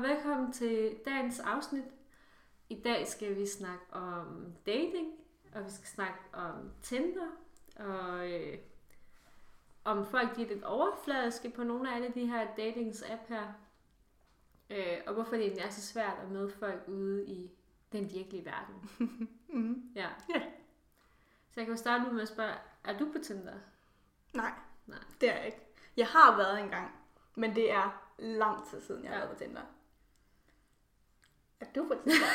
og velkommen til dagens afsnit. I dag skal vi snakke om dating, og vi skal snakke om Tinder, og øh, om folk de er lidt overfladiske på nogle af alle de her datings-app her. Øh, og hvorfor det egentlig er så svært at møde folk ude i den virkelige verden. Mm. Ja. Ja. Så jeg kan jo starte ud med at spørge, er du på Tinder? Nej, Nej. det er jeg ikke. Jeg har været engang, men det er lang tid siden, jeg har Ja. været på Tinder. Er du på Tinder?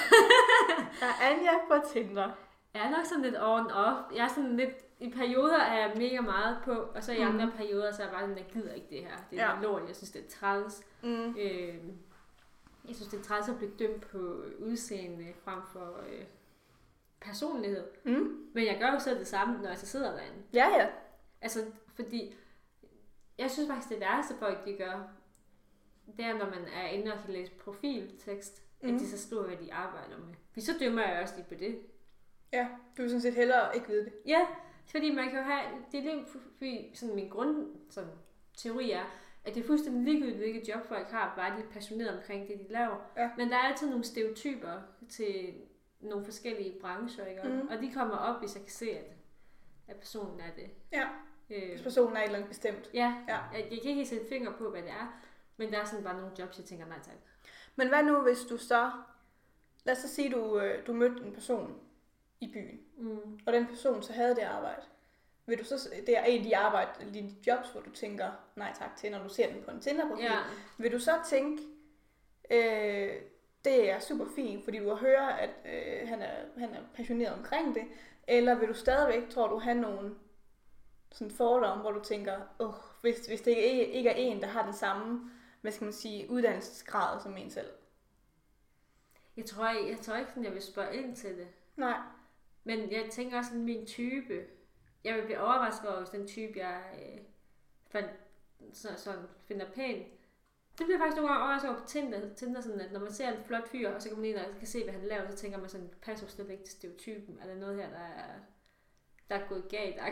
er Anja på Tinder? Jeg er nok sådan lidt on off. Jeg er sådan lidt, i perioder er jeg mega meget på, og så i Mhm. andre perioder, så er jeg bare sådan, jeg gider ikke det her. Det er Ja. lort, jeg synes, det er træls. Mm. Øh, jeg synes, det er træls at blive dømt på udseende frem for øh, personlighed. Mm. Men jeg gør jo så det samme, når jeg så sidder derinde. Ja, ja. Altså, fordi jeg synes faktisk, det værste folk, de gør, det er, når man er inde og kan læse profiltekst, mm. Mhm. at de så skriver, hvad de arbejder med. For så dømmer jeg også lige på det. Ja, du vil sådan set hellere ikke vide det. Ja, fordi man kan jo have, det er lige, fordi sådan min grund, sådan, teori er, at det er fuldstændig ligegyldigt, hvilket job folk har, bare de er passionerede omkring det, de laver. Ja. Men der er altid nogle stereotyper til nogle forskellige brancher, ikke? Mhm. Og de kommer op, hvis jeg kan se, at, at personen er det. Ja, Øh, hvis personen er et eller andet bestemt. ja, Ja. Jeg, jeg kan ikke sætte finger på, hvad det er, men der er sådan bare nogle jobs, jeg tænker nej tak. Men hvad nu, hvis du så... Lad os så sige, du, øh, du mødte en person i byen, Mm. og den person så havde det arbejde. Vil du så, det er en af de arbejde, de jobs, hvor du tænker nej tak til, når du ser den på en Tinder-profil. Ja, Vil du så tænke, øh, det er super fint, fordi du har hørt, at øh, han, er, han er passioneret omkring det, eller vil du stadigvæk, tror du, have nogle sådan fordomme, hvor du tænker, oh, hvis, hvis det ikke, ikke er en, der har den samme, hvad skal man sige, uddannelsesgrad som en selv? jeg tror, jeg, jeg tror ikke, sådan, jeg vil spørge ind til det. Nej. Men jeg tænker også, at min type, jeg vil blive overrasket over, hvis den type, jeg øh, fandt, så, sådan, finder pæn, det bliver faktisk nogle gange overrasket over på Tinder, Tinder sådan, at når man ser en flot fyr, og så kan man ind og kan se, hvad han laver, så tænker man sådan, passer slet ikke til stereotypen. Er der noget her, der er, der er gået galt?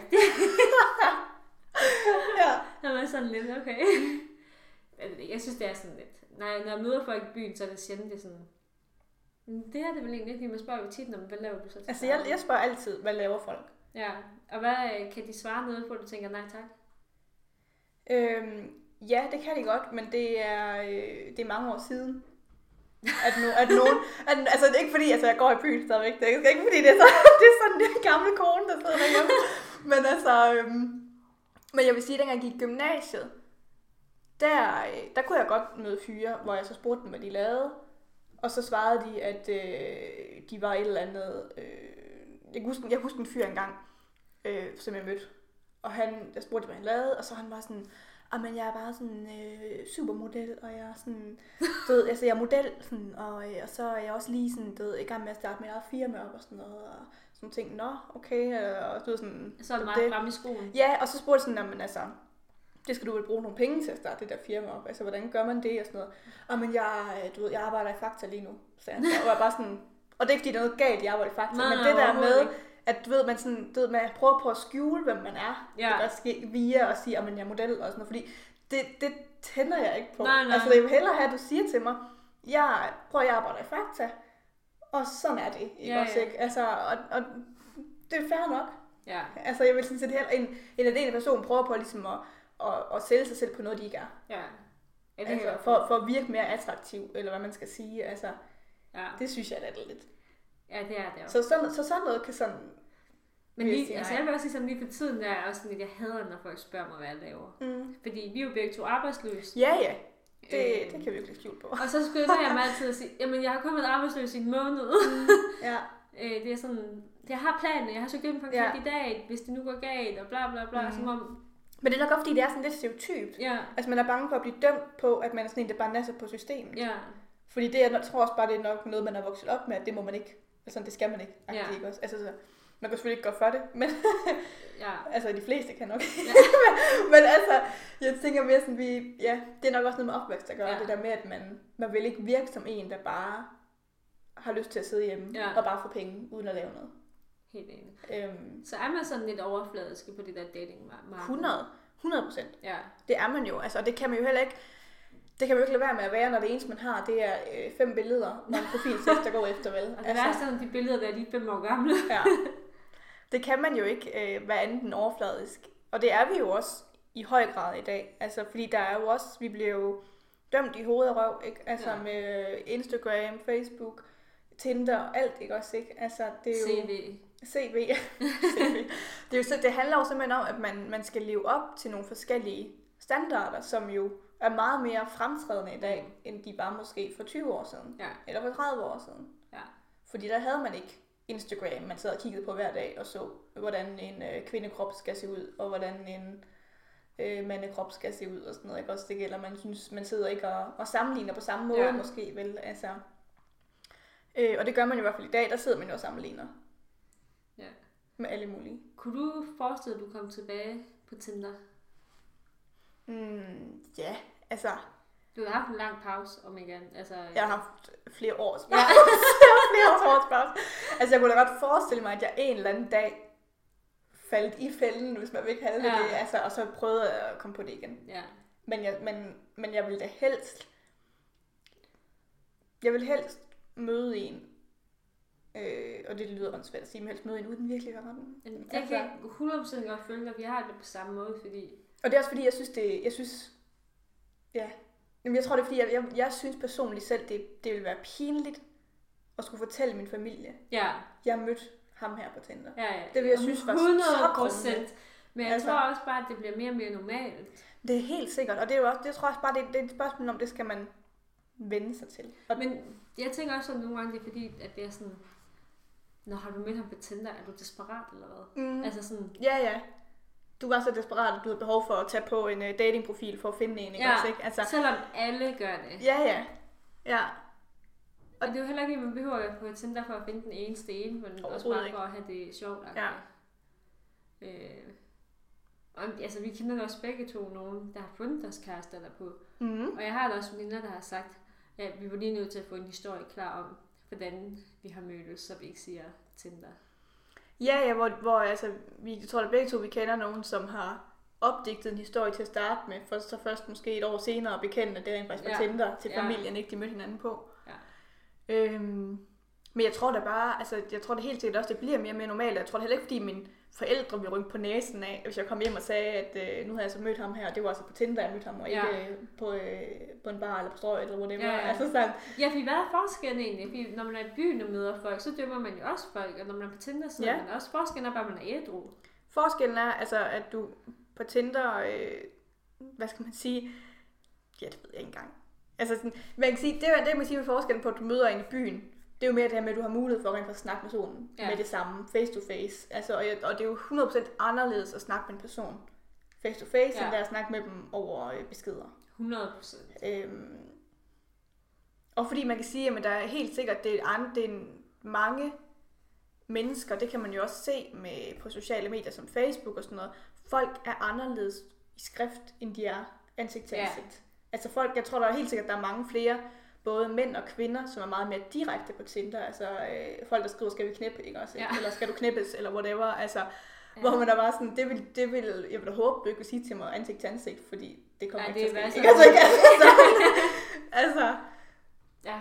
Ja. Så er man sådan lidt, okay. Jeg synes, det er sådan lidt, når jeg, når jeg møder folk i byen, så er det sjældent, det er sådan, "Mm, det her det er vel egentlig ikke, man spørger jo tit, om, hvad laver du så til Altså, jeg, daglig?" jeg spørger altid, hvad laver folk? Ja, og hvad øh, kan de svare noget på, du tænker nej tak? Øhm, ja, det kan de godt, men det er, øh, det er mange år siden. At, no, at nogen, at, altså det er ikke fordi, altså jeg går i byen stadigvæk, det er ikke, ikke fordi det er, så, det er sådan en gamle kone, der sidder derhjemme. Men altså, øhm, men jeg vil sige, at dengang jeg gik i gymnasiet, der, øh, der kunne jeg godt møde fyre, hvor jeg så spurgte dem, hvad de lavede. Og så svarede de, at øh, de var et eller andet... Øh, jeg, kan huske, jeg kan huske en fyr engang, øh, som jeg mødte. Og han, jeg spurgte, hvad han lavede, og så han var sådan, "Ah, men jeg er bare sådan øh, supermodel, og jeg er sådan, du ved, altså jeg er model, sådan, og, øh, og så er jeg også lige sådan, du ved, i gang med at starte mit eget firma op og sådan noget, og sådan ting, nå, okay, øh, og du ved sådan, Så er det meget fremme i skoen. Ja, og så spurgte jeg sådan, "Nå, men altså, det skal du vel bruge nogle penge til at starte det der firma op. Altså, hvordan gør man det og sådan noget? Og men jeg, øh, du ved, jeg arbejder i Fakta lige nu, sagde han så. Og jeg bare sådan, og det er ikke fordi, der er noget galt, jeg arbejder i Fakta, Nej, men det der med, at du ved, man, sådan, du ved, man prøver på at skjule, hvem man er. Ja. Det også ske via at sige, at jeg er model og sådan noget, fordi det, det tænder jeg ikke på. Nej, nej. Altså, jeg vil hellere have, at du siger til mig, jeg prøver, jeg arbejder i Fakta, og sådan er det. Ikke Ja, også, ja. ikke? Altså, og, og det er fair nok. Ja. Altså, jeg vil sådan set heller, en, en af den person prøver på ligesom at, at, at sælge sig selv på noget, de ikke er. Ja. Altså, for, for at virke mere attraktiv, eller hvad man skal sige. Altså, ja. det synes jeg er lidt. ja, det er det også. Så sådan, så sådan noget kan sådan... Men lige, sige altså jeg vil også sige sådan lige for tiden, der er også sådan lidt, jeg hader, når folk spørger mig, hvad jeg laver. Mm. Fordi vi er jo begge to arbejdsløse. Ja, ja. Det, Øh. det kan vi jo ikke skjule på. Og så skynder jeg mig altid at sige, jamen jeg har kun været arbejdsløs i en måned. Ja. øh, det er sådan, jeg har planen, jeg har søgt ind på en Ja. kandidat, hvis det nu går galt, og bla bla bla, mm. som om, Men det er nok også, fordi det er sådan lidt stereotypt. ja, Altså, man er bange for at blive dømt på, at man er sådan en, der bare nasser på systemet. ja, Fordi det jeg tror også bare, det er nok noget, man er vokset op med, at det må man ikke. Altså, det skal man ikke. Ja. Ikke også? Altså, så, man kan selvfølgelig ikke gøre for det, men ja, altså, de fleste kan nok. Ja. men altså, jeg tænker mere sådan, vi, ja, det er nok også noget med opvækst at gøre, ja. det der med, at man, man vil ikke virke som en, der bare har lyst til at sidde hjemme Ja. og bare få penge, uden at lave noget. Helt enig. Øhm, Så er man sådan lidt overfladisk på det der dating marked. 100, 100 procent. Ja, Det er man jo, altså, og det kan man jo heller ikke, det kan man jo ikke lade være med at være, når det eneste, man har, det er øh, fem billeder og en profiltekst, der går efter, vel? Og det altså, værste de billeder, der er lige fem år gamle. ja. Det kan man jo ikke øh, være andet end overfladisk. Og det er vi jo også i høj grad i dag. Altså, fordi der er jo også, vi bliver jo dømt i hovedet og røv, ikke? Altså ja. med Instagram, Facebook, Tinder, alt, ikke også, ikke? Altså, det er jo... CV. CV. CV. Det, er jo, så, det handler jo simpelthen om, at man, man skal leve op til nogle forskellige standarder, som jo er meget mere fremtrædende i dag, end de var måske for 20 år siden. Ja. Eller for 30 år siden. Ja. Fordi der havde man ikke Instagram, man sad og kiggede på hver dag og så, hvordan en øh, kvindekrop skal se ud, og hvordan en øh, mandekrop skal se ud og sådan noget. Ikke? Også det gælder, man synes, man sidder ikke og, og sammenligner på samme måde Ja. måske, vel? Altså, øh, og det gør man jo i hvert fald i dag, der sidder man jo og sammenligner. Med alle mulige. Kunne du forestille dig, at du kom tilbage på Tinder? Mm, ja, altså, Du har haft en lang pause, om ikke andet. Altså, jeg har haft flere års pause. har flere års pause. Altså, jeg kunne da godt forestille mig, at jeg en eller anden dag faldt i fælden, hvis man vil kalde det Ja. det, altså, og så prøvede at komme på det igen. Ja. Men jeg, men, men jeg vil da helst, jeg vil helst møde en, øh, og det lyder åndssvagt at sige, men helst møde en uden virkelig verden. Det Altså- kan jeg 100% godt følge dig, for jeg har det på samme måde, fordi... Og det er også fordi, jeg synes, det, jeg synes, ja, Jamen, jeg tror det er fordi, jeg, jeg, jeg synes personligt selv, det, det vil være pinligt at skulle fortælle min familie, Ja, jeg mødte ham her på Tinder. ja, ja. Det vil jeg synes var så 100 krummende. Men jeg Altså- tror også bare, at det bliver mere og mere normalt. Det er helt sikkert, og det er jo også, det tror jeg også bare, det, det er et spørgsmål om, det skal man vende sig til. Og, Men jeg tænker også, at nogle gange det er fordi, at det er sådan... Når har du mødt ham på Tinder? Er du desperat eller hvad? mm, Altså sådan... Ja, ja. Du var så desperat, at du havde behov for at tage på en uh, datingprofil for at finde en, ikke Ja. også, ikke? Altså, Selvom alle gør det. ja, ja. Ja, Og det er jo heller ikke, at man behøver at være på Tinder for at finde den eneste ene, men også bare for at have det sjovt. Ja. Øh, og, altså, vi kender også begge to nogen, der har fundet deres kærester derpå. mm. Og jeg har da også veninder, der har sagt, at vi var lige nødt til at få en historie klar om, hvordan vi har mødtes, så vi ikke siger Tinder. Ja, ja, hvor, hvor altså, vi, jeg tror da begge to, vi kender nogen, som har opdigtet en historie til at starte med, for så først måske et år senere bekende, at det rent faktisk var Ja. Tinder til Ja. familien, ikke de mødte hinanden på. Ja. Øhm, men jeg tror da bare, altså jeg tror det helt sikkert også, det bliver mere og mere normalt. Jeg tror det heller ikke, fordi mine forældre vil rynke på næsen af, hvis jeg kom hjem og sagde, at øh, nu har jeg så mødt ham her, og det var altså på Tinder, jeg mødte ham, og Ja. ikke øh, på, øh, på en bar eller på strøget eller whatever. Ja, ja. Altså sådan, Ja, fordi hvad er forskellen egentlig? Fordi når man er i byen og møder folk, så dømmer man jo også folk, og når man er på Tinder, så Ja. er man også forskellen er bare, at man er ædru. Forskellen er, altså, at du på Tinder, øh, hvad skal man sige, ja, det ved jeg ikke engang. Altså, sådan, man kan sige, det, er- det man kan sige med forskellen på, at du møder en i byen, det er jo mere det her med, at du har mulighed for at rent snakke med personen Ja. ja. med det samme, face to face. Altså, og, jeg, og det er jo 100% anderledes at snakke med en person face to face, Ja. ja. end det at snakke med dem over øh, beskeder. 100 procent. Øhm, og fordi man kan sige, at der er helt sikkert, det er, an, det er en- mange mennesker, det kan man jo også se med, på sociale medier som Facebook og sådan noget. Folk er anderledes i skrift, end de er ansigt til Ja. ansigt. Altså folk, jeg tror der er helt sikkert, der er mange flere, både mænd og kvinder, som er meget mere direkte på Tinder. Altså øh, folk, der skriver, skal vi knippe, ikke også? Ja. Eller skal du knippes, eller whatever. Altså, ja. Hvor man der bare sådan, det vil, det vil, jeg vil da håbe, du ikke vil sige til mig ansigt til ansigt, fordi det kommer Ja, ikke det til at ske. Ikke? Altså, ikke? altså, altså, Ja.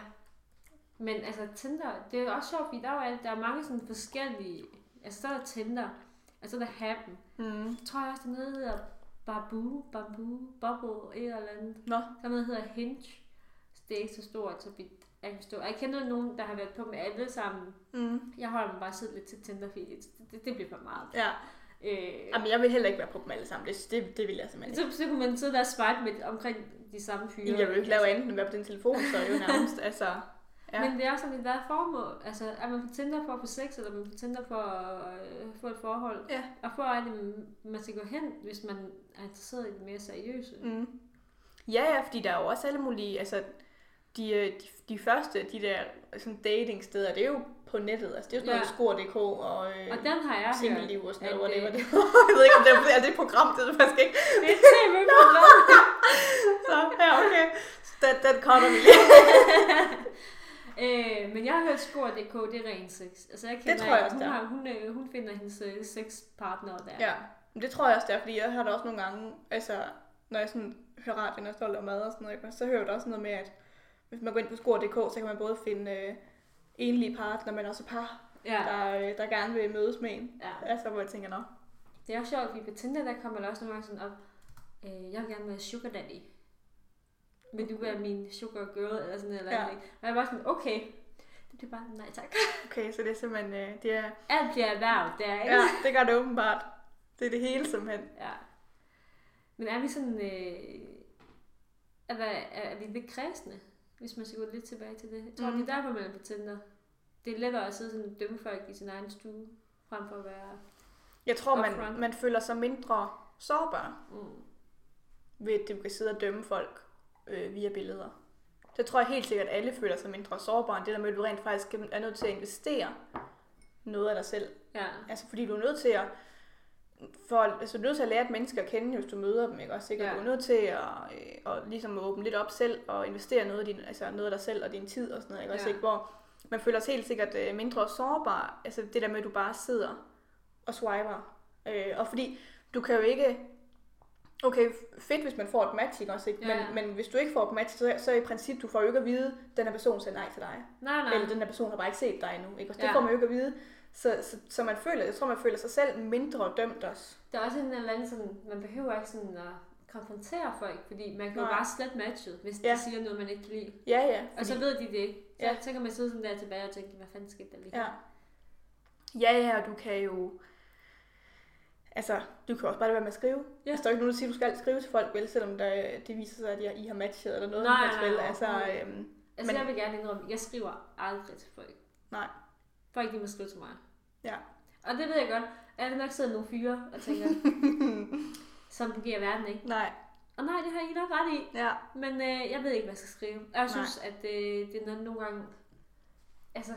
Men altså Tinder, det er jo også sjovt, fordi der er, der er mange sådan forskellige... Altså der er Tinder, og så er der Happen. mm. Jeg tror også, der er noget, der hedder Babu, Babu, Bubble, et eller andet. Nå, Der er noget, der hedder Hinge. Det er ikke så stort, så vidt jeg kan forstå. Jeg kender nogen, der har været på med alle sammen. mm. Jeg holder mig bare siddet lidt til Tinder, det, det, det bliver for meget. ja. Øh, Jamen, jeg vil heller ikke være på dem alle sammen. Det, det, det vil jeg simpelthen ikke. så, så kunne man sidde der og swipe med omkring de samme fyre. Jeg vil ikke lave andet end at være på din telefon, så er jo nærmest, altså... Ja. Men det er også sådan, hvad er formål? Altså, er man på Tinder for at få sex, eller er man på Tinder for at øh, få et forhold? Ja. Og er det, man skal gå hen, hvis man er interesseret i det mere seriøse? Mm. Ja, ja, fordi der er jo også alle mulige, altså de, øh, de, de første, de der sådan datingsteder, det er jo på nettet, altså det er jo sådan noget Ja. skor.dk og, øh, Og den har jeg hørt. singelliv og sådan noget, whatever det- det Jeg ved ikke, om det er, er det et program, det er det faktisk ikke. Det er tv-program. Så, ja, okay. Så den, den cutter vi lige. øh, men jeg har hørt Skor.dk, det er ren sex. Altså, jeg kender, tror jeg også, hun, det har, hun, øh, hun finder hendes øh, sexpartner der. Ja, men det tror jeg også, det er, fordi jeg har da også nogle gange, altså når jeg sådan hører radioen og står og laver mad og sådan noget, så hører jeg også noget med, at hvis man går ind på skor.dk, så kan man både finde øh, enlige partner, men også par, Ja. der, øh, der gerne vil mødes med en. ja. Altså, hvor jeg tænker, nå, Det er også sjovt, fordi på Tinder, der kommer der også nogle gange sådan op, øh, jeg vil gerne være sugar daddy. Vil du være min sugar girl, eller sådan noget, eller Ja. andet? Og jeg var sådan, okay. Det bliver bare, nej tak. okay, så det er simpelthen, øh, det er, Alt bliver erhverv, der, ikke? ja, det gør det åbenbart. Det er det hele simpelthen. ja. Men er vi sådan, øh, er, er, er vi lidt kredsende, hvis man skal gå lidt tilbage til det? Jeg tror, Mm. mm. det er derfor, man er på Tinder. Det er lettere at sidde sådan og dømme folk i sin egen stue, frem for at være... Jeg tror, man, man føler sig mindre sårbar Mm. ved, at du kan sidde og dømme folk øh, via billeder. Det tror jeg helt sikkert, at alle føler sig mindre sårbare, end det der med, at du rent faktisk er nødt til at investere noget af dig selv. Ja. Altså, fordi du er nødt til at for, altså, du er nødt til at lære et menneske at kende, hvis du møder dem, ikke? Også, ikke? Og Ja. Du er nødt til at, øh, at ligesom åbne lidt op selv, og investere noget af, din, altså noget af dig selv og din tid og sådan noget, ikke? Også, Ja. ikke? Hvor man føler sig helt sikkert øh, mindre sårbar, altså det der med, at du bare sidder og swiper. Øh, og fordi du kan jo ikke, okay, fedt hvis man får et match, ikke? Også, ikke? Ja. Men, men hvis du ikke får et match, så, så i princip, du får jo ikke at vide, at den her person siger nej til dig. Nej, nej. Eller den her person har bare ikke set dig endnu. Ikke? Og det Ja. får man jo ikke at vide. Så, så, så man føler, jeg tror, man føler sig selv mindre dømt også. Der er også en eller anden sådan, man behøver ikke sådan at konfrontere folk, fordi man kan jo Nej. bare slet matchet, hvis Ja. de siger noget, man ikke kan lide. Ja, ja. Og så ved de det ikke. Så, Ja. så kan man sidde sådan der tilbage og tænke, hvad fanden skete der lige? Ja. Ja, ja, og du kan jo... Altså, du kan også bare lade være med at skrive. Ja. Altså, der er jo ikke nogen, der siger, at du skal skrive til folk, vel, selvom der, det viser sig, at I har matchet eller noget. Nej, nej, nej, Altså, øhm, Altså, Men- jeg vil gerne indrømme, jeg skriver aldrig til folk. Nej. Folk, de må skrive til mig. Ja. Og det ved jeg godt. Jeg vil nok sidde nogle fyre og tænker, sådan fungerer verden ikke. nej, Og nej, det har I nok ret i. ja. Men øh, jeg ved ikke, hvad jeg skal skrive. Og Jeg synes, at øh, det er noget, nogle gange... Altså,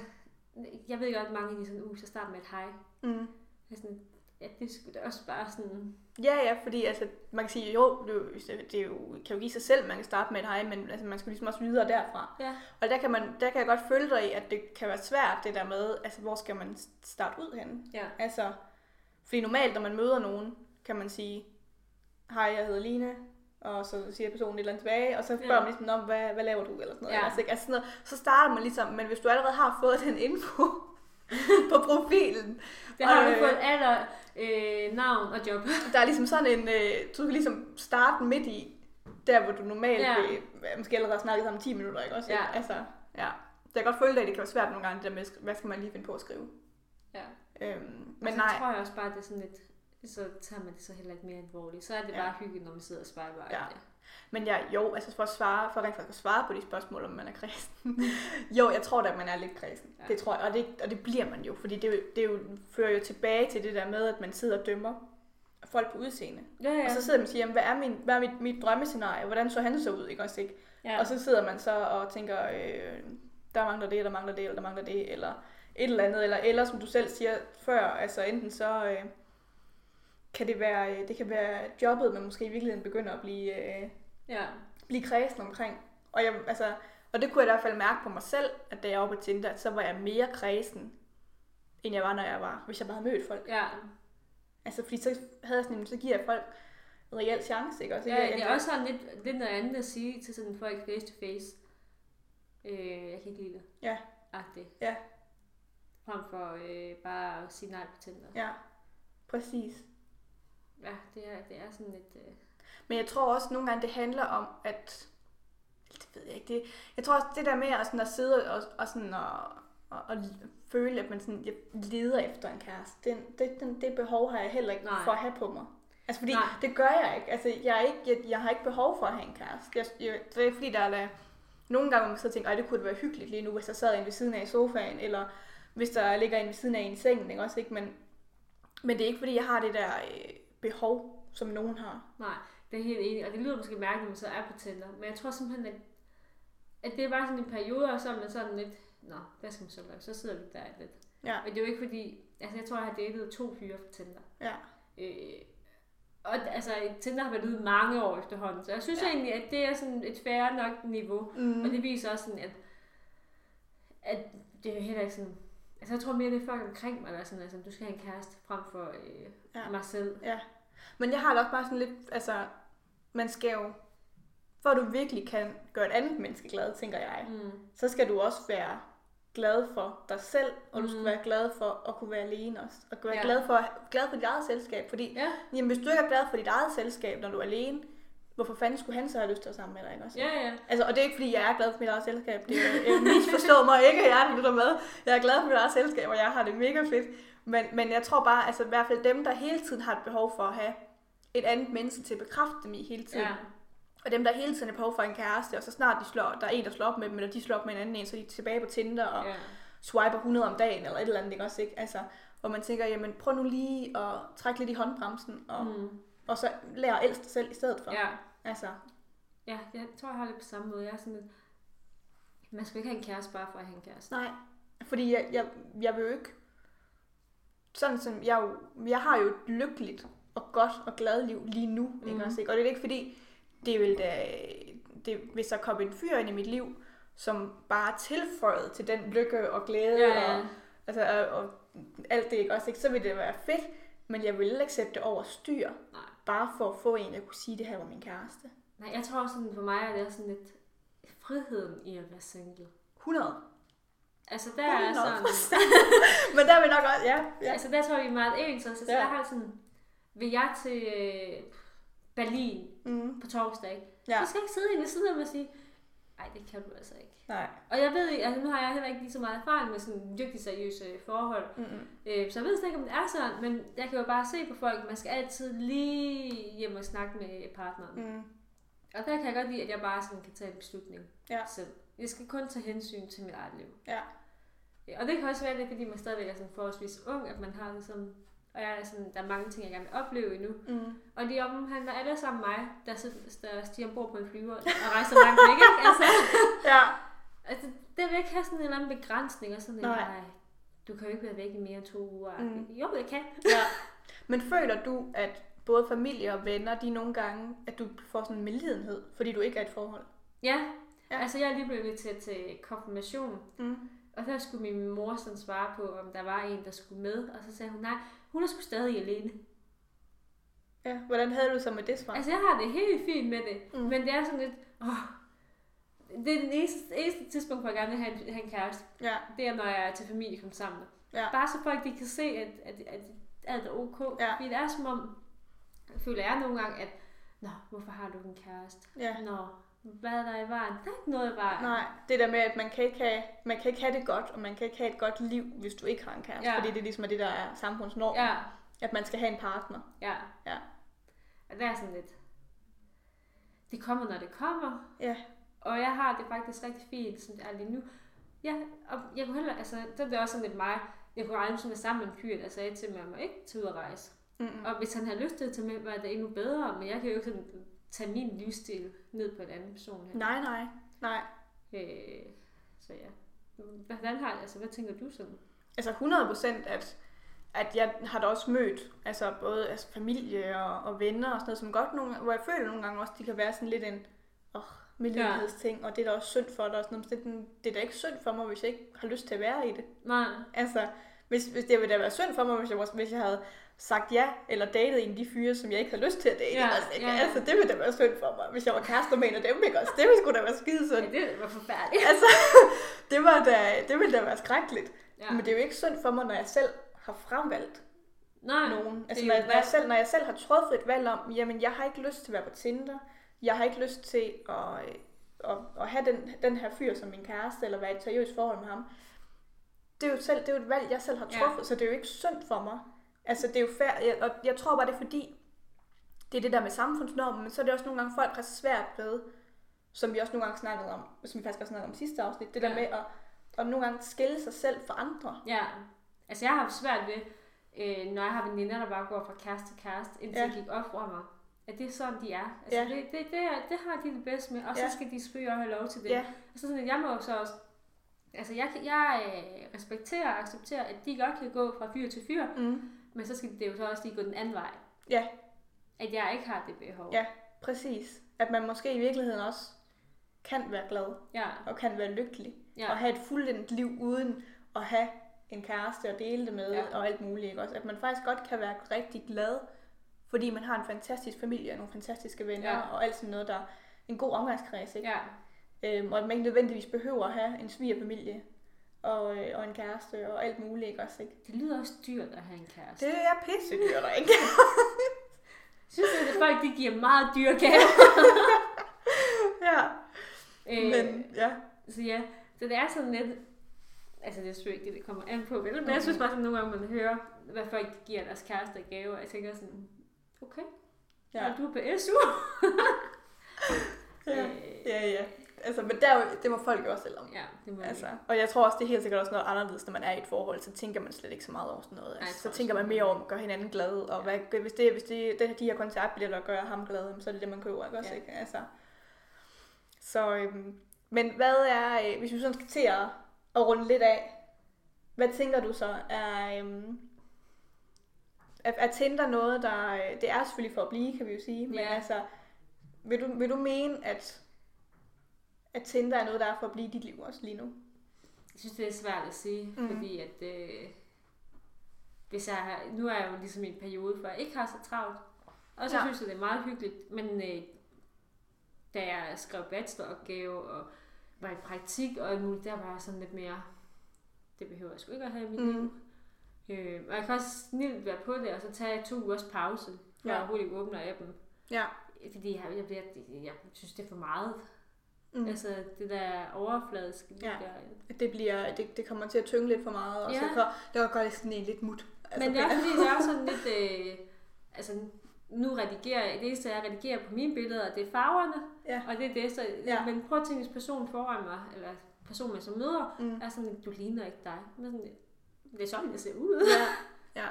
jeg ved godt, at mange er sådan, uh, så start med et hej. Mm. Jeg sådan, ja, det skulle da også bare sådan... Ja, ja, fordi altså, man kan sige, jo, det, er jo- det er jo, kan jo give sig selv, man kan starte med et hej, men altså, man skal ligesom også videre derfra. Ja, Og der kan, man, der kan jeg godt følge dig i, at det kan være svært, det der med, altså, hvor skal man starte ud henne? ja. Altså, fordi normalt, når man møder nogen, kan man sige, hej, jeg hedder Line, og så siger personen et eller andet tilbage, og så spørger Ja. man ligesom om, hvad, hvad laver du, eller sådan noget. Ja. Altså, ikke? altså sådan noget. Så starter man ligesom, men hvis du allerede har fået den info på profilen, Det har Og, du øh, fået alder, øh, navn og job. der er ligesom sådan en, øh, du kan ligesom starte midt i, der hvor du normalt Ja. vil, måske allerede snakke sammen 10 minutter, ikke også? Ja. Altså, ja. Så jeg kan godt føle at det kan være svært nogle gange, det der med, hvad skal man lige finde på at skrive. Ja. Øhm, Men men så nej, tror jeg også bare, at det er sådan lidt, så tager man det så heller ikke mere alvorligt. Så er det Ja. bare hyggeligt, når man sidder og swiper. Ja. Ja. Men jeg, jo, altså for at svare, for rent faktisk at svare på de spørgsmål, om man er kristen. jo, jeg tror da, at man er lidt kristen. Ja. Ja. Det tror jeg, og det, og det bliver man jo, fordi det, det jo, fører jo tilbage til det der med, at man sidder og dømmer folk på udseende. Ja, ja. Ja. Og så sidder man og siger, jamen, hvad er, min, hvad er mit, mit drømmescenarie? Hvordan så han så ud, ikke også ikke? ja. Ja. Og så sidder man så og tænker, øh, der mangler det, der mangler det, eller der mangler det, eller et eller andet, eller, eller som du selv siger før, altså enten så øh, kan det være, øh, det kan være jobbet, man måske i virkeligheden begynder at blive, øh, ja. blive kredsen omkring. Og, jeg, altså, og det kunne jeg i hvert fald mærke på mig selv, at da jeg var på Tinder, så var jeg mere kredsen, end jeg var, når jeg var, hvis jeg bare havde mødt folk. ja. Altså, fordi så havde jeg sådan, så giver jeg folk en reel chance, ikke også? Ja, jeg, det er også sådan lidt, lidt noget andet at sige til sådan folk face to face. Øh, jeg kan ikke lide det. Ja. Agtigt. Ja. Frem for øh, bare at sige nej på Tinder. Ja, præcis. Ja, det er, det er sådan lidt... Øh, Men jeg tror også nogle gange, det handler om, at... Det ved jeg ikke. Det, jeg tror også, det der med at, sådan at sidde og, og, sådan og, og, og føle, at man sådan, jeg leder efter en kæreste, den, det, den, det behov har jeg heller ikke Nej. for at have på mig. Altså fordi, Nej. Det gør jeg ikke. Altså jeg, er ikke jeg, jeg har ikke behov for at have en kæreste. Jeg, jeg, det er fordi, der er der, nogle gange, hvor man så tænker, ej det kunne være hyggeligt lige nu, hvis der sad en ved siden af i sofaen, eller hvis der ligger en ved siden af en i sengen, ikke også, ikke? Men, men det er ikke fordi, jeg har det der øh, behov, som nogen har. nej, det er helt enig. Og det lyder måske mærkeligt, når man så er på Tinder. Men jeg tror simpelthen, at, at det er bare sådan en periode, og så er man sådan lidt... Nå, hvad skal man så lave? Så sidder vi der lidt. Ja. Men det er jo ikke fordi... Altså, jeg tror, jeg har datet to fyre på Tinder. Ja. Øh, og altså, Tinder har været ude mange år efterhånden, så jeg synes ja. Egentlig, at det er sådan et færre nok niveau. Mm. Og det viser også sådan, at, at det er jo heller ikke sådan... Altså, jeg tror mere, det er folk omkring mig, der er sådan, altså, du skal have en kæreste frem for øh. Ja. mig selv. Ja. Men jeg har det også bare sådan lidt, altså, man skal jo, for at du virkelig kan gøre et andet menneske glad, tænker jeg, Mm. så skal du også være glad for dig selv, og du skal Mhm. være glad for at kunne være alene også. Og være Ja. glad, for, glad for dit eget selskab. Fordi Ja, jamen, hvis du ikke er glad for dit eget selskab, når du er alene, hvorfor fanden skulle han så have lyst til at sammen med dig, ikke også? ja, ja. Altså, og det er ikke fordi, jeg er glad for mit eget selskab. Det er, jeg misforstår mig ikke, jeg lytter med. Jeg er glad for mit eget selskab, og jeg har det mega fedt. Men, men jeg tror bare, altså i hvert fald dem, der hele tiden har et behov for at have et andet menneske til at bekræfte dem i hele tiden. ja. Og dem, der hele tiden har behov for en kæreste, og så snart de slår, der er en, der slår op med dem, eller de slår op med en anden en, så er de tilbage på Tinder og ja. swiper 100 om dagen, eller et eller andet, ikke også, ikke? Altså, hvor man tænker, jamen prøv nu lige at trække lidt i håndbremsen, og, mm. Og så lære at elske dig selv i stedet for. Ja. Altså, Ja, jeg tror, jeg har det på samme måde. Jeg er sådan lidt... Man skal ikke have en kæreste bare for at have en kæreste. nej. Fordi jeg, jeg, jeg vil jo ikke... Sådan som jeg jo... Jeg har jo et lykkeligt og godt og glad liv lige nu, mm. ikke Mhm. også, ikke? Og det er ikke fordi, det vil da... Det, hvis der kom en fyr ind i mit liv, som bare tilføjede til den lykke og glæde Ja, ja. og, altså, og, og alt det, ikke også, ikke? så ville det være fedt, men jeg ville ikke sætte det over styr, Nej. bare for at få en, der kunne sige, det her var min kæreste. Nej, jeg tror sådan, for mig er det sådan lidt friheden i at være single. 100. Altså der er 100%. sådan... Men der er vi nok også, ja. ja. Altså der tror vi er meget ens. Altså, så Ja. der har sådan... Vil jeg til øh, Berlin Mm. på torsdag, ikke? Ja. Så skal jeg ikke sidde inde ved siden af mig og sige, nej, det kan du altså ikke. Nej. Og jeg ved altså nu har jeg heller ikke lige så meget erfaring med sådan virkelig seriøse forhold. Mm-mm. Øh, så jeg ved slet ikke, om det er sådan, men jeg kan jo bare se på folk, man skal altid lige hjem og snakke med partneren. Mm. Og der kan jeg godt lide, at jeg bare sådan kan tage en beslutning Ja. selv. Jeg skal kun tage hensyn til mit eget liv. Ja. Ja, Og det kan også være det, fordi man stadigvæk er sådan forholdsvis ung, at man har sådan, og jeg er sådan, der er mange ting, jeg gerne vil opleve endnu. Mm. Og de omhandler alle sammen mig, der, der stiger ombord på en flyver og rejser langt væk, ikke? Altså, Ja. altså, det vil ikke have sådan en eller anden begrænsning, og sådan, Nej. nej, du kan jo ikke være væk i mere end to uger. Mm. Jo, jeg kan. ja. Men føler du, at både familie og venner, de nogle gange, at du får sådan en medlidenhed, fordi du ikke er et forhold? Ja, Ja. altså jeg er lige blevet inviteret til konfirmation, Mm. og der skulle min mor sådan svare på, om der var en, der skulle med, og så sagde hun, nej, hun er sgu stadig alene. Ja. Hvordan havde du så med det svar? Altså jeg har det helt fint med det, Mm. men det er sådan lidt, åh, det er den eneste, eneste tidspunkt, hvor jeg gerne vil have en, have en kæreste. Ja. Det er, når jeg er til familiekonsamler. Ja. Bare så folk de kan se, at, at, at alt er ok. Ja. Fordi det er som om, føler jeg nogle gange, at Nå, hvorfor har du en kæreste? Ja. Nå, hvad er der i vejen? Der er ikke noget i vejen. Nej, det der med, at man kan, ikke have, man kan ikke have det godt, og man kan ikke have et godt liv, hvis du ikke har en kæreste. Ja. Fordi det er ligesom det, der er samfundsnorm. Ja, At man skal have en partner. ja. Ja. Og det er sådan lidt... Det kommer, når det kommer. Ja. Og jeg har det faktisk rigtig fint, som det er lige nu. Ja, og jeg kunne heller, altså, det er også sådan lidt mig. Jeg kunne sådan være sammen med en fyr, der sagde til mig, at jeg må ikke tage ud og rejse. Mm-mm. Og hvis han har lyst til at tage med, var det endnu bedre, men jeg kan jo ikke sådan tage min livsstil ned på en anden person. Her. Nej, nej. Nej. Øh, så ja. Hvordan har altså, hvad tænker du sådan? Altså 100 procent, at, at jeg har da også mødt altså både altså familie og, og venner og sådan noget, som godt nogle, hvor jeg føler nogle gange også, de kan være sådan lidt en åh, medlidenhedsting, og det er da også synd for dig. Og sådan noget. Det, er det er da ikke synd for mig, hvis jeg ikke har lyst til at være i det. Nej, Altså, hvis, hvis det ville da være synd for mig, hvis jeg, hvis jeg havde sagt ja, eller datet en af de fyre, som jeg ikke havde lyst til at date. Ja, altså, ja, ja. altså, det ville da være synd for mig, hvis jeg var kærester med en af dem, ikke også? Det ville sgu da være skide synd. ja, det var forfærdeligt. Altså, det, var da, det ville da være skrækkeligt. Ja. Men det er jo ikke synd for mig, når jeg selv har fremvalgt Nej, nogen. Altså, når, når, jeg selv, når jeg selv har truffet et valg om, jamen, jeg har ikke lyst til at være på Tinder. Jeg har ikke lyst til at, øh, at, at have den, den her fyr som min kæreste, eller være i et seriøst forhold med ham. Det er jo, selv, det er jo et valg, jeg selv har Ja. truffet, så det er jo ikke synd for mig. Altså, det er jo fair, og jeg tror bare, det er fordi, det er det der med samfundsnormen, men så er det også nogle gange, folk har svært ved, som vi også nogle gange snakkede om, som vi faktisk også snakkede om sidste afsnit, det der Ja. med at, at nogle gange skille sig selv fra andre. Ja, altså jeg har haft svært ved, øh, når jeg har veninder, der bare går fra kæreste til kæreste, indtil Ja. det gik op for mig. At det er sådan, de er. Altså, Ja. det, det, det, det har de det bedst med, og så Ja. skal de selvfølgelig også have lov til det. Ja. Og så sådan, at jeg må så også... Altså, jeg, jeg øh, respekterer og accepterer, at de godt kan gå fra fyr til fyr, Mm. Men så skal det jo så også lige gå den anden vej. Ja. At jeg ikke har det behov. Ja. Præcis. At man måske i virkeligheden også kan være glad ja. og kan være lykkelig. ja. Og have et fuldendt liv uden at have en kæreste og dele det med Ja. og alt muligt. Ikke? Også, at man faktisk godt kan være rigtig glad, fordi man har en fantastisk familie og nogle fantastiske venner Ja. og alt sådan noget, der er en god omgangskreds, ikke? Ja, Øhm, og at man ikke nødvendigvis behøver at have en svigerfamilie og, øh, og en kæreste og alt muligt, ikke også, ikke? det lyder også dyrt at have en kæreste. Det er pisse dyrt, ikke? Jeg synes, at folk de giver meget dyre gaver. ja, Øh, men ja. Så ja, så det er sådan lidt... Altså, det er selvfølgelig ikke det, det kommer an på, vel? Men jeg synes bare, sådan nogle gange, man hører, hvad folk giver deres kærester gaver. Jeg tænker sådan, okay, ja. Og du er på SU. Ja, Øh, ja, ja. Altså, men der, er det må folk jo også selv om. ja, det må Altså, og jeg tror også, det er helt sikkert også noget anderledes, når man er i et forhold, så tænker man slet ikke så meget over sådan noget. Altså, tror så tænker man mere over at gøre hinanden glad, og hvad, hvis, det, hvis det, det, de her koncertbilletter gør ham glad, så er det det, man køber, ikke også? Ja. Ikke? Altså, så, øhm, men hvad er, øh, hvis vi sådan skal til at, at runde lidt af, hvad tænker du så er, øhm, er, er Tinder noget, der, øh, det er selvfølgelig for at blive, kan vi jo sige, men Ja. altså, vil du, vil du mene, at, at Tinder er noget, der er for at blive dit liv også lige nu? Jeg synes, det er svært at sige, Mm. fordi at... Øh, hvis jeg har, nu er jeg jo ligesom i en periode, hvor jeg ikke har så travlt. Og så Ja. synes jeg, det er meget hyggeligt. Men øh, da jeg skrev bacheloropgave og var i praktik og muligt, der var jeg sådan lidt mere, det behøver jeg sgu ikke at have i mit Mm. liv. Øh, og jeg kan også snilt være på det, og så tage to ugers pause, før Ja. jeg hurtigt åbner appen. Ja. Fordi jeg, jeg, jeg, jeg synes, det er for meget. Mm. Altså, det der overfladiske, Ja. der, det, bliver, det, det kommer til at tynge lidt for meget, og Ja. så kan, det kan gøre det sådan en lidt mut. Altså, Men det er fordi, det er sådan lidt... Øh, altså, nu redigerer jeg... Det eneste, jeg redigerer på mine billeder, det er farverne. Ja. Og det er det, så... Ja. Men prøv at tænke, hvis personen foran mig, eller personen, jeg så møder, Mm. er sådan, du ligner ikke dig. Men sådan, det er sådan, jeg ser ud. Ja, ja,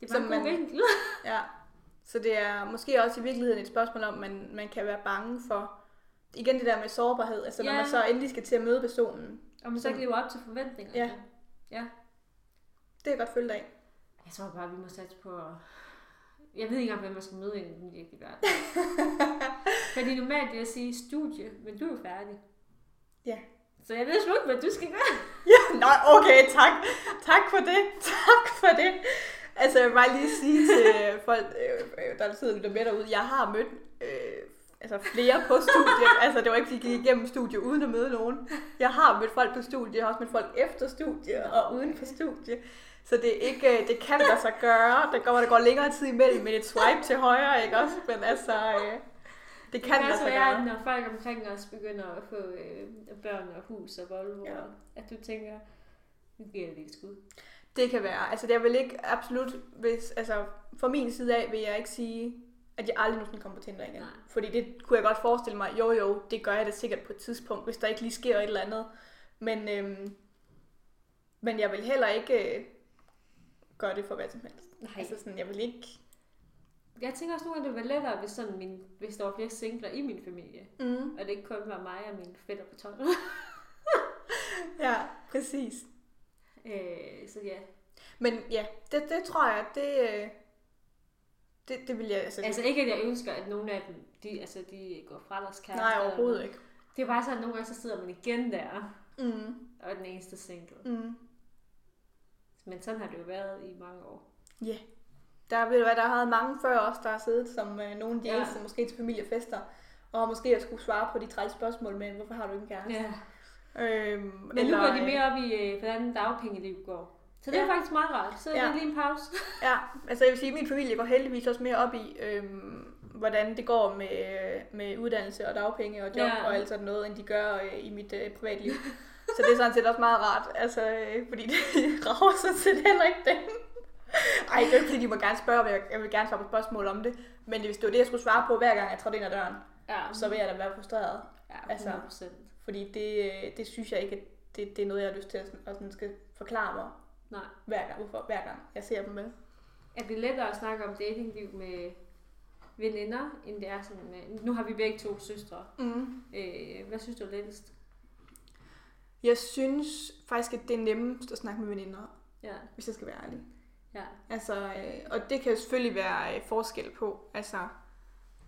Det er Så bare en god man- vinkel. ja. Så det er måske også i virkeligheden et spørgsmål om, man, man kan være bange for, igen det der med sårbarhed, altså når Ja. man så endelig skal til at møde personen. Og man så ikke lever op til forventningerne. Ja. ja. Det er jeg godt følge af. Jeg tror bare, vi må satse på... at- Jeg ved ikke engang, hvem man skal møde i den virkelige verden. Fordi normalt vil jeg sige studie, men du er jo færdig. Ja. Så jeg ved sgu ikke, hvad du skal gøre. Ja, nej, okay, tak. Tak for det. Tak for det. Altså, jeg vil bare lige sige til folk, øh, øh, der sidder lytter med derude, jeg har mødt øh, altså flere på studiet. altså, det var ikke, fordi jeg gik igennem studiet uden at møde nogen. Jeg har mødt folk på studiet, jeg har også mødt folk efter studiet og uden for studiet. Så det, er ikke, øh, det kan lade sig gøre. Det går, der går længere tid imellem med et swipe til højre, ikke også? Men altså, øh, det Det kan lade også være, at når folk omkring os begynder at få øh, børn og hus og Volvo, Ja. at du tænker, nu giver det et skud. Det kan være. Altså, jeg vil ikke absolut, hvis, altså, fra min side af vil jeg ikke sige, at jeg aldrig nogensinde kommer på Tinder igen. Nej. Fordi det kunne jeg godt forestille mig, jo jo, det gør jeg da sikkert på et tidspunkt, hvis der ikke lige sker et eller andet. Men, øhm, men jeg vil heller ikke øh, gøre det for hvad som helst. Nej. Altså sådan, jeg vil ikke... Jeg tænker også nogle gange, det var lettere, hvis, sådan min, hvis der var flere singler i min familie. Mm. Og det ikke kun var mig og min fætter på 12. Ja, præcis. øh, så ja. Men ja, det, det tror jeg, det, øh, det, det vil jeg... Altså, Altså ikke, at jeg ønsker, at nogle af dem, de, altså, de går fra deres kæreste. nej, eller overhovedet ikke. Det er bare sådan, at nogle gange så sidder man igen der, Mm. og er den eneste single. Mm. Men sådan har det jo været i mange år. Der, ved du hvad, der har været mange før os, der har siddet som øh, nogle af de Ja. ja. ældste, måske til familiefester, og måske at skulle svare på de træls spørgsmål med, hvorfor har du ikke en kæreste? Ja. Øhm, Men nu går de mere op i, øh, hvordan dagpengeliv går. Så det er Ja. faktisk meget rart. Så er Ja. lige en pause. Ja, altså jeg vil sige, at min familie går heldigvis også mere op i, øhm, hvordan det går med, med uddannelse og dagpenge og job Ja. og alt sådan noget, end de gør øh, i mit øh, privatliv. Så det er sådan set også meget rart, altså, øh, fordi det rager sådan set heller ikke dem. Ej, det er ikke, fordi de må gerne spørge, men jeg, jeg vil gerne svare på spørgsmål om det. Men hvis det var det, jeg skulle svare på hver gang, jeg trådte ind ad døren, Ja, så vil jeg da være frustreret. ja altså, 100%. Fordi det, øh, det synes jeg ikke, at det, det er noget, jeg har lyst til at, at sådan skal forklare mig Nej. hver gang, hvorfor, hver gang jeg ser dem med. Er det lettere at snakke om datingliv med veninder, end det er sådan med... Nu har vi begge to søstre. Mm. Øh, hvad synes du er lettest? Jeg synes faktisk, at det er nemmest at snakke med veninder, Ja, hvis jeg skal være ærlig. ja. Altså, øh, og det kan jo selvfølgelig være øh, forskel på, altså,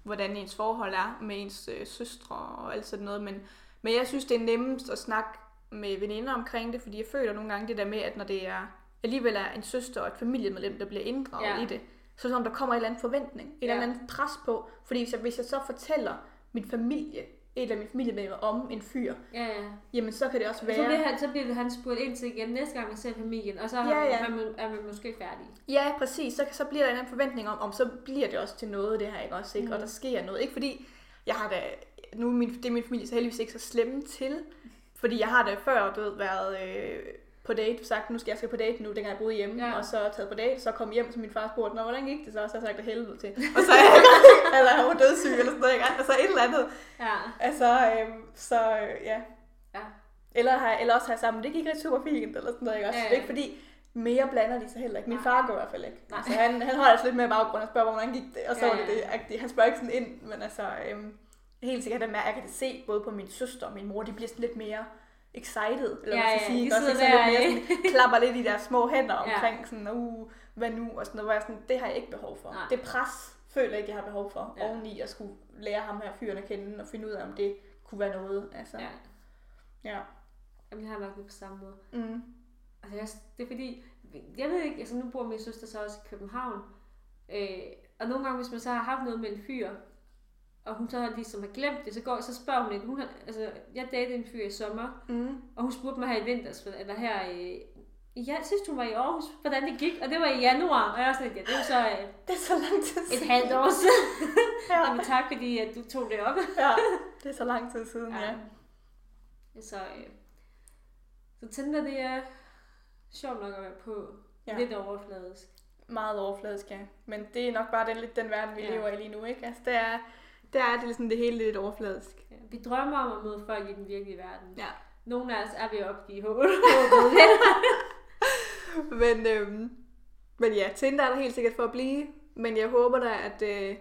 hvordan ens forhold er med ens øh, søstre og alt sådan noget, men, men jeg synes, det er nemmest at snakke med veninder omkring det, fordi jeg føler nogle gange det der med, at når det er alligevel er en søster og et familiemedlem, der bliver inddraget Ja. i det, så som, der kommer en eller anden forventning, en Ja. eller anden pres på. Fordi hvis jeg, hvis jeg så fortæller min familie, et af mine familiemedlemmer om en fyr, Ja, ja. jamen så kan det også Så være... bliver, han, så bliver han spurgt ind til igen næste gang, man ser familien, og så Ja, ja. Er, man, er man måske færdig. Ja, præcis. Så, så bliver der en anden forventning om, om så bliver det også til noget, det her, ikke også? Ikke? Mm. Og der sker noget. Ikke fordi, jeg har da, nu er min, det er min familie så heldigvis ikke så slemme til, fordi jeg har da før, du ved, været øh, på date, sagt, nu skal jeg skal på date nu, dengang jeg boede hjemme, ja. Og så taget på date, så kom hjem, så min far spurgte, Nå, hvordan gik det så? Og så har jeg sagt, det helvede til. Og så er jeg, eller jeg var dødssyg, eller sådan noget, ikke? Altså et eller andet. Ja. Altså, øh, så øh, ja. Ja. Eller, har, eller også har jeg sammen, det gik rigtig super fint, eller sådan noget, ikke også? Ja, Ja. Det er ikke fordi, mere blander de sig heller ikke. Min Nej. far går i hvert fald ikke. Nej. Altså, han, han holder altså lidt mere baggrund og spørger, hvordan gik det, og så Ja, ja, var det det. Han spørger ikke sådan ind, men altså, øhm, helt sikkert, at jeg kan se, både på min søster og min mor, de bliver sådan lidt mere excited, eller Ja, hvad man ja, skal sige, de også, der, lidt mere sådan, klapper lidt i deres små hænder Ja. omkring sådan, uh, hvad nu, og sådan noget, hvor jeg sådan, det har jeg ikke behov for. Nej. Det pres føler jeg ikke, jeg har behov for, ja. oveni at skulle lære ham her fyren at kende, og finde ud af, om det kunne være noget, altså. ja. ja. Jamen, jeg har nok det på samme måde. Mm. Altså, jeg, det er fordi, jeg ved ikke, altså nu bor min søster så også i København, øh, og nogle gange, hvis man så har haft noget med en fyr, og hun så ligesom har glemt det, så, går, så spørger hun lidt, hun har, altså, jeg datede en fyr i sommer, Mm. og hun spurgte mig her i vinters, eller her i, ja, sidst hun var i Aarhus, hvordan det gik, og det var i januar, og jeg var sådan ja, det jo så øh, Det er så lang tid et siden. halvt år siden. Ja. Jamen tak, fordi at du tog det op. ja, det er så lang tid siden, ja. Så, øh, så Tinder, det er sjovt nok at være på. Ja. Ja. Lidt overfladisk. Meget overfladisk, ja. Men det er nok bare den, lidt den verden, vi Ja. ja. lever i lige nu, ikke? Altså, det er, det er det, sådan, det hele lidt overfladisk. Ja. Vi drømmer om at møde folk i den virkelige verden. Ja. Nogle af os er ved oppe i håbet. Men, øhm, men ja, Tinder er der helt sikkert for at blive. Men jeg håber da, at... Øh,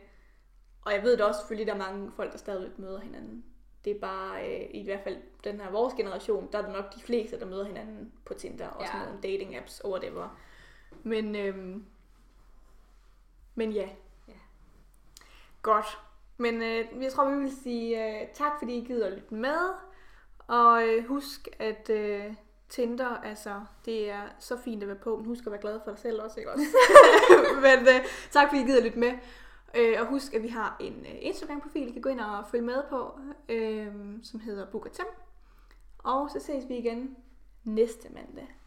og jeg ved da også selvfølgelig, der er mange folk, der stadigvæk møder hinanden. Det er bare, øh, i hvert fald den her vores generation, der er det nok de fleste, der møder hinanden på Tinder og sådan Ja. nogle dating apps og whatever. Men, øhm, men ja. Ja. Godt. Men øh, jeg tror, vi vil sige øh, tak, fordi I gider lytte med. Og øh, husk, at øh, Tinder, altså, det er så fint at være på, men husk at være glad for dig selv også, ikke også? men øh, tak, fordi I gider at lytte med. Øh, og husk, at vi har en øh, Instagram-profil, I kan gå ind og følge med på, øh, som hedder Bukatem. Og så ses vi igen næste mandag.